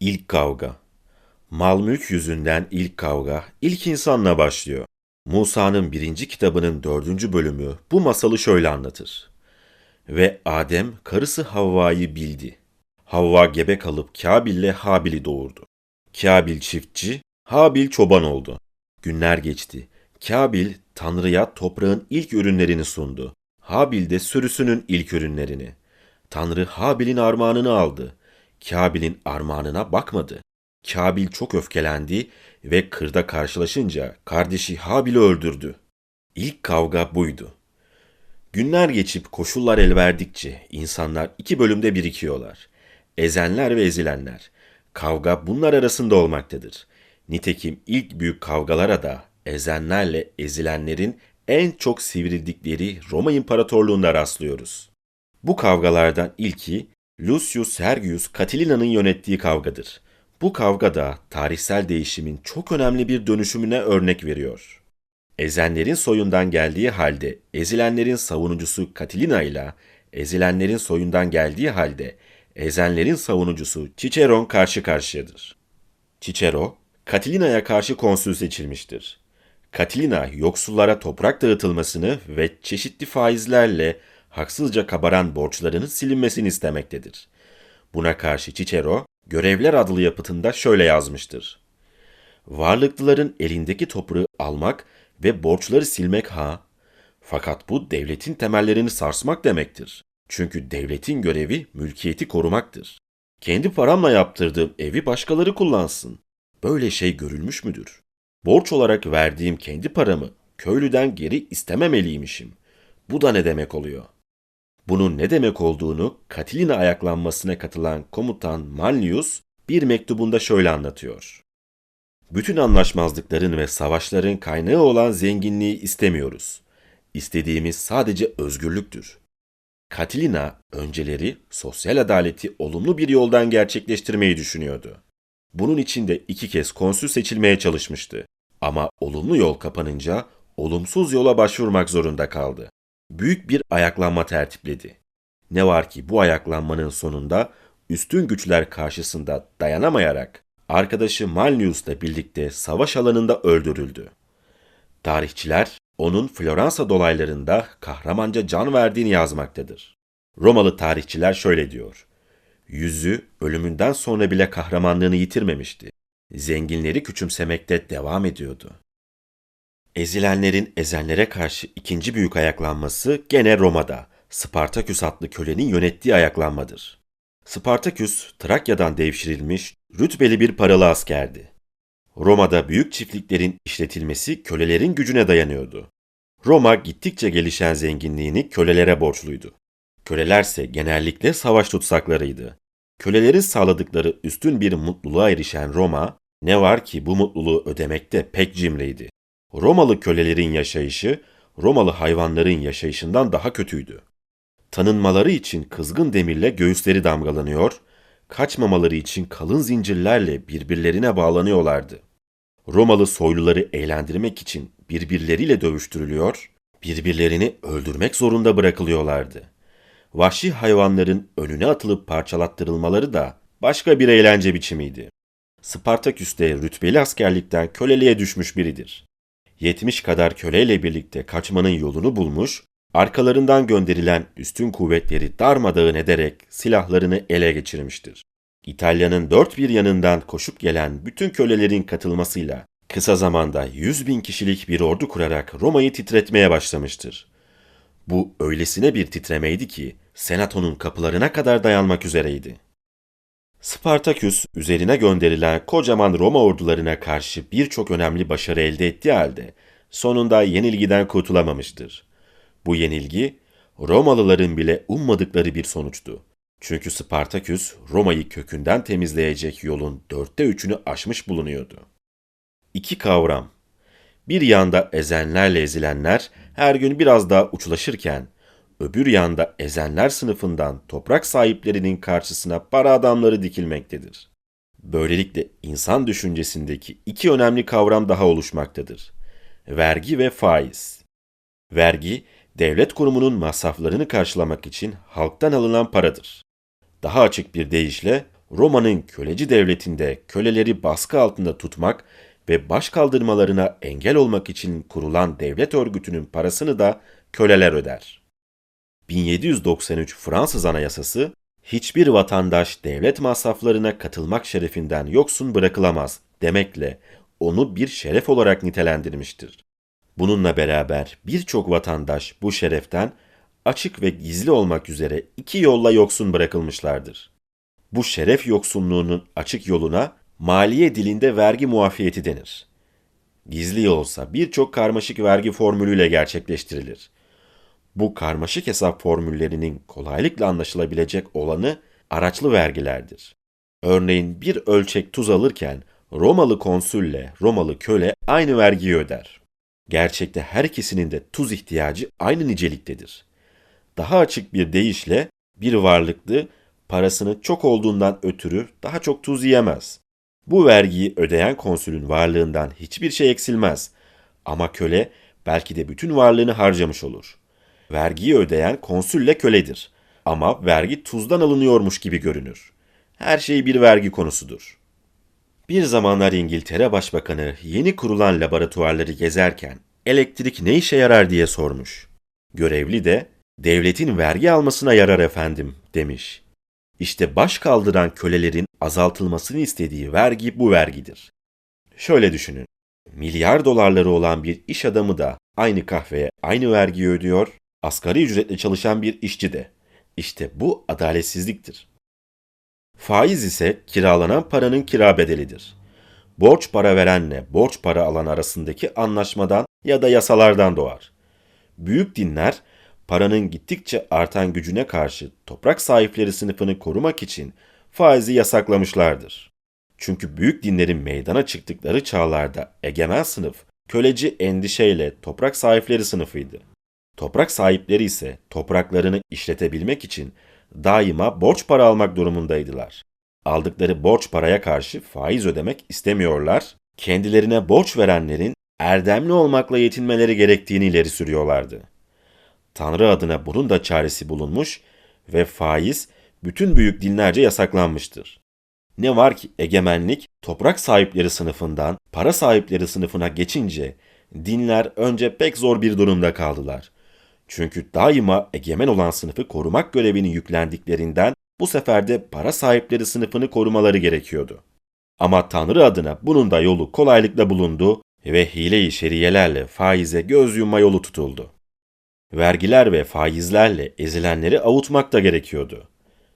İlk kavga. Mal mülk yüzünden ilk kavga ilk insanla başlıyor. Musa'nın birinci kitabının dördüncü bölümü bu masalı şöyle anlatır. Ve Adem karısı Havva'yı bildi. Havva gebe kalıp Kabil'le Habil'i doğurdu. Kabil çiftçi, Habil çoban oldu. Günler geçti. Kabil Tanrı'ya toprağın ilk ürünlerini sundu. Habil de sürüsünün ilk ürünlerini. Tanrı Habil'in armağanını aldı. Kabil'in armağanına bakmadı. Kabil çok öfkelendi ve kırda karşılaşınca kardeşi Habil'i öldürdü. İlk kavga buydu. Günler geçip koşullar el verdikçe insanlar iki bölümde birikiyorlar. Ezenler ve ezilenler. Kavga bunlar arasında olmaktadır. Nitekim ilk büyük kavgalara da ezenlerle ezilenlerin en çok sivrildikleri Roma İmparatorluğu'nda rastlıyoruz. Bu kavgalardan ilki Lucius Sergius Catilina'nın yönettiği kavgadır. Bu kavga da tarihsel değişimin çok önemli bir dönüşümüne örnek veriyor. Ezenlerin soyundan geldiği halde ezilenlerin savunucusu Catilina ile ezilenlerin soyundan geldiği halde ezenlerin savunucusu Ciceron karşı karşıyadır. Cicero, Catilina'ya karşı konsül seçilmiştir. Catilina yoksullara toprak dağıtılmasını ve çeşitli faizlerle haksızca kabaran borçlarının silinmesini istemektedir. Buna karşı Cicero, Görevler adlı yapıtında şöyle yazmıştır. Varlıklıların elindeki toprağı almak ve borçları silmek ha. Fakat bu devletin temellerini sarsmak demektir. Çünkü devletin görevi mülkiyeti korumaktır. Kendi paramla yaptırdığım evi başkaları kullansın. Böyle şey görülmüş müdür? Borç olarak verdiğim kendi paramı köylüden geri istememeliymişim. Bu da ne demek oluyor? Bunun ne demek olduğunu Katilina ayaklanmasına katılan komutan Manlius bir mektubunda şöyle anlatıyor. Bütün anlaşmazlıkların ve savaşların kaynağı olan zenginliği istemiyoruz. İstediğimiz sadece özgürlüktür. Katilina önceleri sosyal adaleti olumlu bir yoldan gerçekleştirmeyi düşünüyordu. Bunun için de iki kez konsül seçilmeye çalışmıştı. Ama olumlu yol kapanınca olumsuz yola başvurmak zorunda kaldı. Büyük bir ayaklanma tertipledi. Ne var ki bu ayaklanmanın sonunda üstün güçler karşısında dayanamayarak arkadaşı Malnius'la birlikte savaş alanında öldürüldü. Tarihçiler onun Floransa dolaylarında kahramanca can verdiğini yazmaktadır. Romalı tarihçiler şöyle diyor. Yüzü ölümünden sonra bile kahramanlığını yitirmemişti. Zenginleri küçümsemekte devam ediyordu. Ezilenlerin ezenlere karşı ikinci büyük ayaklanması gene Roma'da, Spartaküs adlı kölenin yönettiği ayaklanmadır. Spartaküs, Trakya'dan devşirilmiş, rütbeli bir paralı askerdi. Roma'da büyük çiftliklerin işletilmesi kölelerin gücüne dayanıyordu. Roma gittikçe gelişen zenginliğini kölelere borçluydu. Kölelerse genellikle savaş tutsaklarıydı. Kölelerin sağladıkları üstün bir mutluluğa erişen Roma, ne var ki bu mutluluğu ödemekte pek cimriydi. Romalı kölelerin yaşayışı, Romalı hayvanların yaşayışından daha kötüydü. Tanınmaları için kızgın demirle göğüsleri damgalanıyor, kaçmamaları için kalın zincirlerle birbirlerine bağlanıyorlardı. Romalı soyluları eğlendirmek için birbirleriyle dövüştürülüyor, birbirlerini öldürmek zorunda bırakılıyorlardı. Vahşi hayvanların önüne atılıp parçalattırılmaları da başka bir eğlence biçimiydi. Spartaküs de rütbeli askerlikten köleliğe düşmüş biridir. 70 kadar köleyle birlikte kaçmanın yolunu bulmuş, arkalarından gönderilen üstün kuvvetleri darmadağın ederek silahlarını ele geçirmiştir. İtalya'nın dört bir yanından koşup gelen bütün kölelerin katılmasıyla kısa zamanda 100 bin kişilik bir ordu kurarak Roma'yı titretmeye başlamıştır. Bu öylesine bir titremeydi ki senatonun kapılarına kadar dayanmak üzereydi. Spartaküs üzerine gönderilen kocaman Roma ordularına karşı birçok önemli başarı elde ettiği halde sonunda yenilgiden kurtulamamıştır. Bu yenilgi Romalıların bile ummadıkları bir sonuçtu. Çünkü Spartaküs Roma'yı kökünden temizleyecek yolun dörtte üçünü aşmış bulunuyordu. İki kavram. Bir yanda ezenlerle ezilenler her gün biraz daha uçlaşırken, öbür yanda ezenler sınıfından toprak sahiplerinin karşısına para adamları dikilmektedir. Böylelikle insan düşüncesindeki iki önemli kavram daha oluşmaktadır. Vergi ve faiz. Vergi, devlet kurumunun masraflarını karşılamak için halktan alınan paradır. Daha açık bir deyişle Roma'nın köleci devletinde köleleri baskı altında tutmak ve baş kaldırmalarına engel olmak için kurulan devlet örgütünün parasını da köleler öder. 1793 Fransız Anayasası, hiçbir vatandaş devlet masraflarına katılmak şerefinden yoksun bırakılamaz demekle onu bir şeref olarak nitelendirmiştir. Bununla beraber birçok vatandaş bu şereften açık ve gizli olmak üzere iki yolla yoksun bırakılmışlardır. Bu şeref yoksunluğunun açık yoluna maliye dilinde vergi muafiyeti denir. Gizli olsa birçok karmaşık vergi formülüyle gerçekleştirilir. Bu karmaşık hesap formüllerinin kolaylıkla anlaşılabilecek olanı araçlı vergilerdir. Örneğin bir ölçek tuz alırken Romalı konsülle Romalı köle aynı vergiyi öder. Gerçekte her ikisinin de tuz ihtiyacı aynı niceliktedir. Daha açık bir deyişle bir varlıklı parasını çok olduğundan ötürü daha çok tuz yiyemez. Bu vergiyi ödeyen konsülün varlığından hiçbir şey eksilmez. Ama köle belki de bütün varlığını harcamış olur. Vergiyi ödeyen konsülle köledir. Ama vergi tuzdan alınıyormuş gibi görünür. Her şey bir vergi konusudur. Bir zamanlar İngiltere Başbakanı yeni kurulan laboratuvarları gezerken elektrik ne işe yarar diye sormuş. Görevli de devletin vergi almasına yarar efendim demiş. İşte baş kaldıran kölelerin azaltılmasını istediği vergi bu vergidir. Şöyle düşünün. Milyar dolarları olan bir iş adamı da aynı kahveye aynı vergiyi ödüyor, asgari ücretle çalışan bir işçi de. İşte bu adaletsizliktir. Faiz ise kiralanan paranın kira bedelidir. Borç para verenle borç para alan arasındaki anlaşmadan ya da yasalardan doğar. Büyük dinler paranın gittikçe artan gücüne karşı toprak sahipleri sınıfını korumak için faizi yasaklamışlardır. Çünkü büyük dinlerin meydana çıktıkları çağlarda egemen sınıf köleci endişeyle toprak sahipleri sınıfıydı. Toprak sahipleri ise topraklarını işletebilmek için daima borç para almak durumundaydılar. Aldıkları borç paraya karşı faiz ödemek istemiyorlar, kendilerine borç verenlerin erdemli olmakla yetinmeleri gerektiğini ileri sürüyorlardı. Tanrı adına bunun da çaresi bulunmuş ve faiz bütün büyük dinlerce yasaklanmıştır. Ne var ki egemenlik toprak sahipleri sınıfından para sahipleri sınıfına geçince dinler önce pek zor bir durumda kaldılar. Çünkü daima egemen olan sınıfı korumak görevini yüklendiklerinden bu sefer de para sahipleri sınıfını korumaları gerekiyordu. Ama Tanrı adına bunun da yolu kolaylıkla bulundu ve hile-i şeriyelerle faize göz yumma yolu tutuldu. Vergiler ve faizlerle ezilenleri avutmak da gerekiyordu.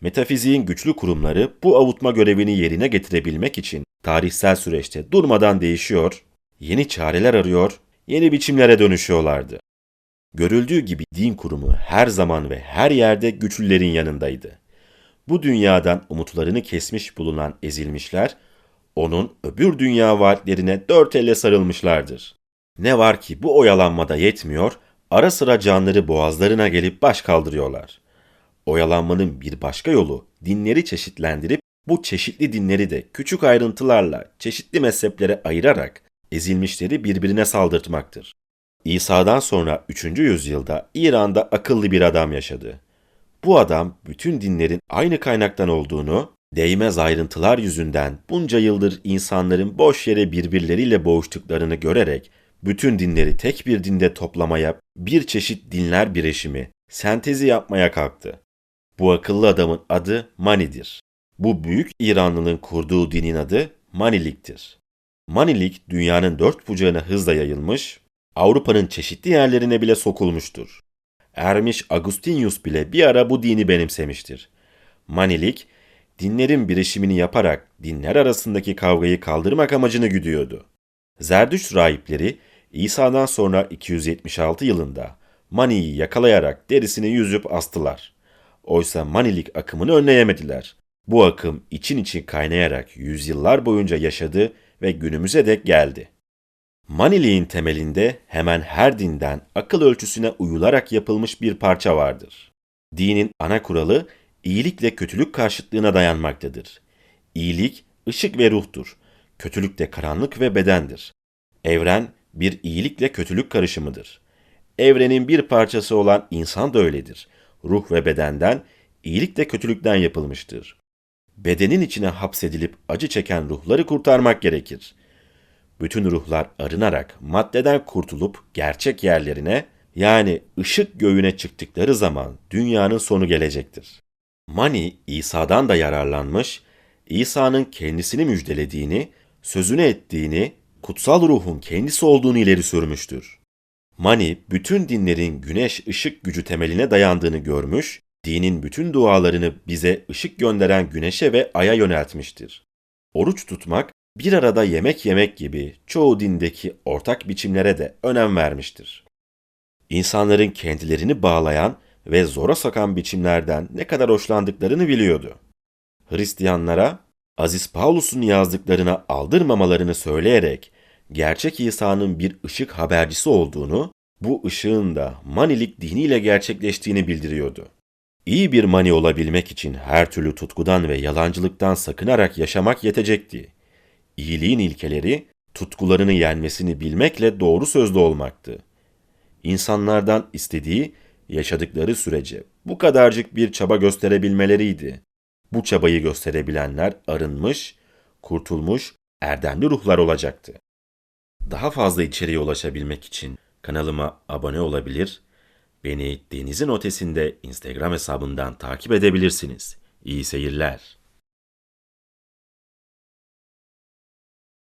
Metafiziğin güçlü kurumları bu avutma görevini yerine getirebilmek için tarihsel süreçte durmadan değişiyor, yeni çareler arıyor, yeni biçimlere dönüşüyorlardı. Görüldüğü gibi din kurumu her zaman ve her yerde güçlülerin yanındaydı. Bu dünyadan umutlarını kesmiş bulunan ezilmişler, onun öbür dünya vaatlerine dört elle sarılmışlardır. Ne var ki bu oyalanmada yetmiyor, ara sıra canları boğazlarına gelip baş kaldırıyorlar. Oyalanmanın bir başka yolu dinleri çeşitlendirip bu çeşitli dinleri de küçük ayrıntılarla çeşitli mezheplere ayırarak ezilmişleri birbirine saldırtmaktır. İsa'dan sonra 3. yüzyılda İran'da akıllı bir adam yaşadı. Bu adam bütün dinlerin aynı kaynaktan olduğunu, değmez ayrıntılar yüzünden bunca yıldır insanların boş yere birbirleriyle boğuştuklarını görerek bütün dinleri tek bir dinde toplamaya, bir çeşit dinler bireşimi, sentezi yapmaya kalktı. Bu akıllı adamın adı Mani'dir. Bu büyük İranlının kurduğu dinin adı Maniliktir. Manilik dünyanın dört bucağına hızla yayılmış, Avrupa'nın çeşitli yerlerine bile sokulmuştur. Ermiş Agustinius bile bir ara bu dini benimsemiştir. Manilik, dinlerin birleşimini yaparak dinler arasındaki kavgayı kaldırmak amacını güdüyordu. Zerdüşt rahipleri İsa'dan sonra 276 yılında Mani'yi yakalayarak derisini yüzüp astılar. Oysa Manilik akımını önleyemediler. Bu akım için için kaynayarak yüzyıllar boyunca yaşadı ve günümüze dek geldi. Maniliğin temelinde hemen her dinden akıl ölçüsüne uyularak yapılmış bir parça vardır. Dinin ana kuralı iyilikle kötülük karşıtlığına dayanmaktadır. İyilik ışık ve ruhtur. Kötülük de karanlık ve bedendir. Evren bir iyilikle kötülük karışımıdır. Evrenin bir parçası olan insan da öyledir. Ruh ve bedenden iyilikle kötülükten yapılmıştır. bedenin içine hapsedilip acı çeken ruhları kurtarmak gerekir. Bütün ruhlar arınarak maddeden kurtulup gerçek yerlerine yani ışık göğüne çıktıkları zaman dünyanın sonu gelecektir. Mani İsa'dan da yararlanmış, İsa'nın kendisini müjdelediğini, sözünü ettiğini, kutsal ruhun kendisi olduğunu ileri sürmüştür. Mani bütün dinlerin güneş ışık gücü temeline dayandığını görmüş, dinin bütün dualarını bize ışık gönderen güneşe ve aya yöneltmiştir. Oruç tutmak, bir arada yemek yemek gibi çoğu dindeki ortak biçimlere de önem vermiştir. İnsanların kendilerini bağlayan ve zora sakan biçimlerden ne kadar hoşlandıklarını biliyordu. Hristiyanlara Aziz Paulus'un yazdıklarına aldırmamalarını söyleyerek gerçek İsa'nın bir ışık habercisi olduğunu, bu ışığın da manilik diniyle gerçekleştiğini bildiriyordu. İyi bir mani olabilmek için her türlü tutkudan ve yalancılıktan sakınarak yaşamak yetecekti. İyiliğin ilkeleri, tutkularını yenmesini bilmekle doğru sözlü olmaktı. İnsanlardan istediği, yaşadıkları sürece bu kadarcık bir çaba gösterebilmeleriydi. Bu çabayı gösterebilenler arınmış, kurtulmuş, erdemli ruhlar olacaktı. Daha fazla içeriye ulaşabilmek için kanalıma abone olabilir, beni denizin ötesinde Instagram hesabından takip edebilirsiniz. İyi seyirler.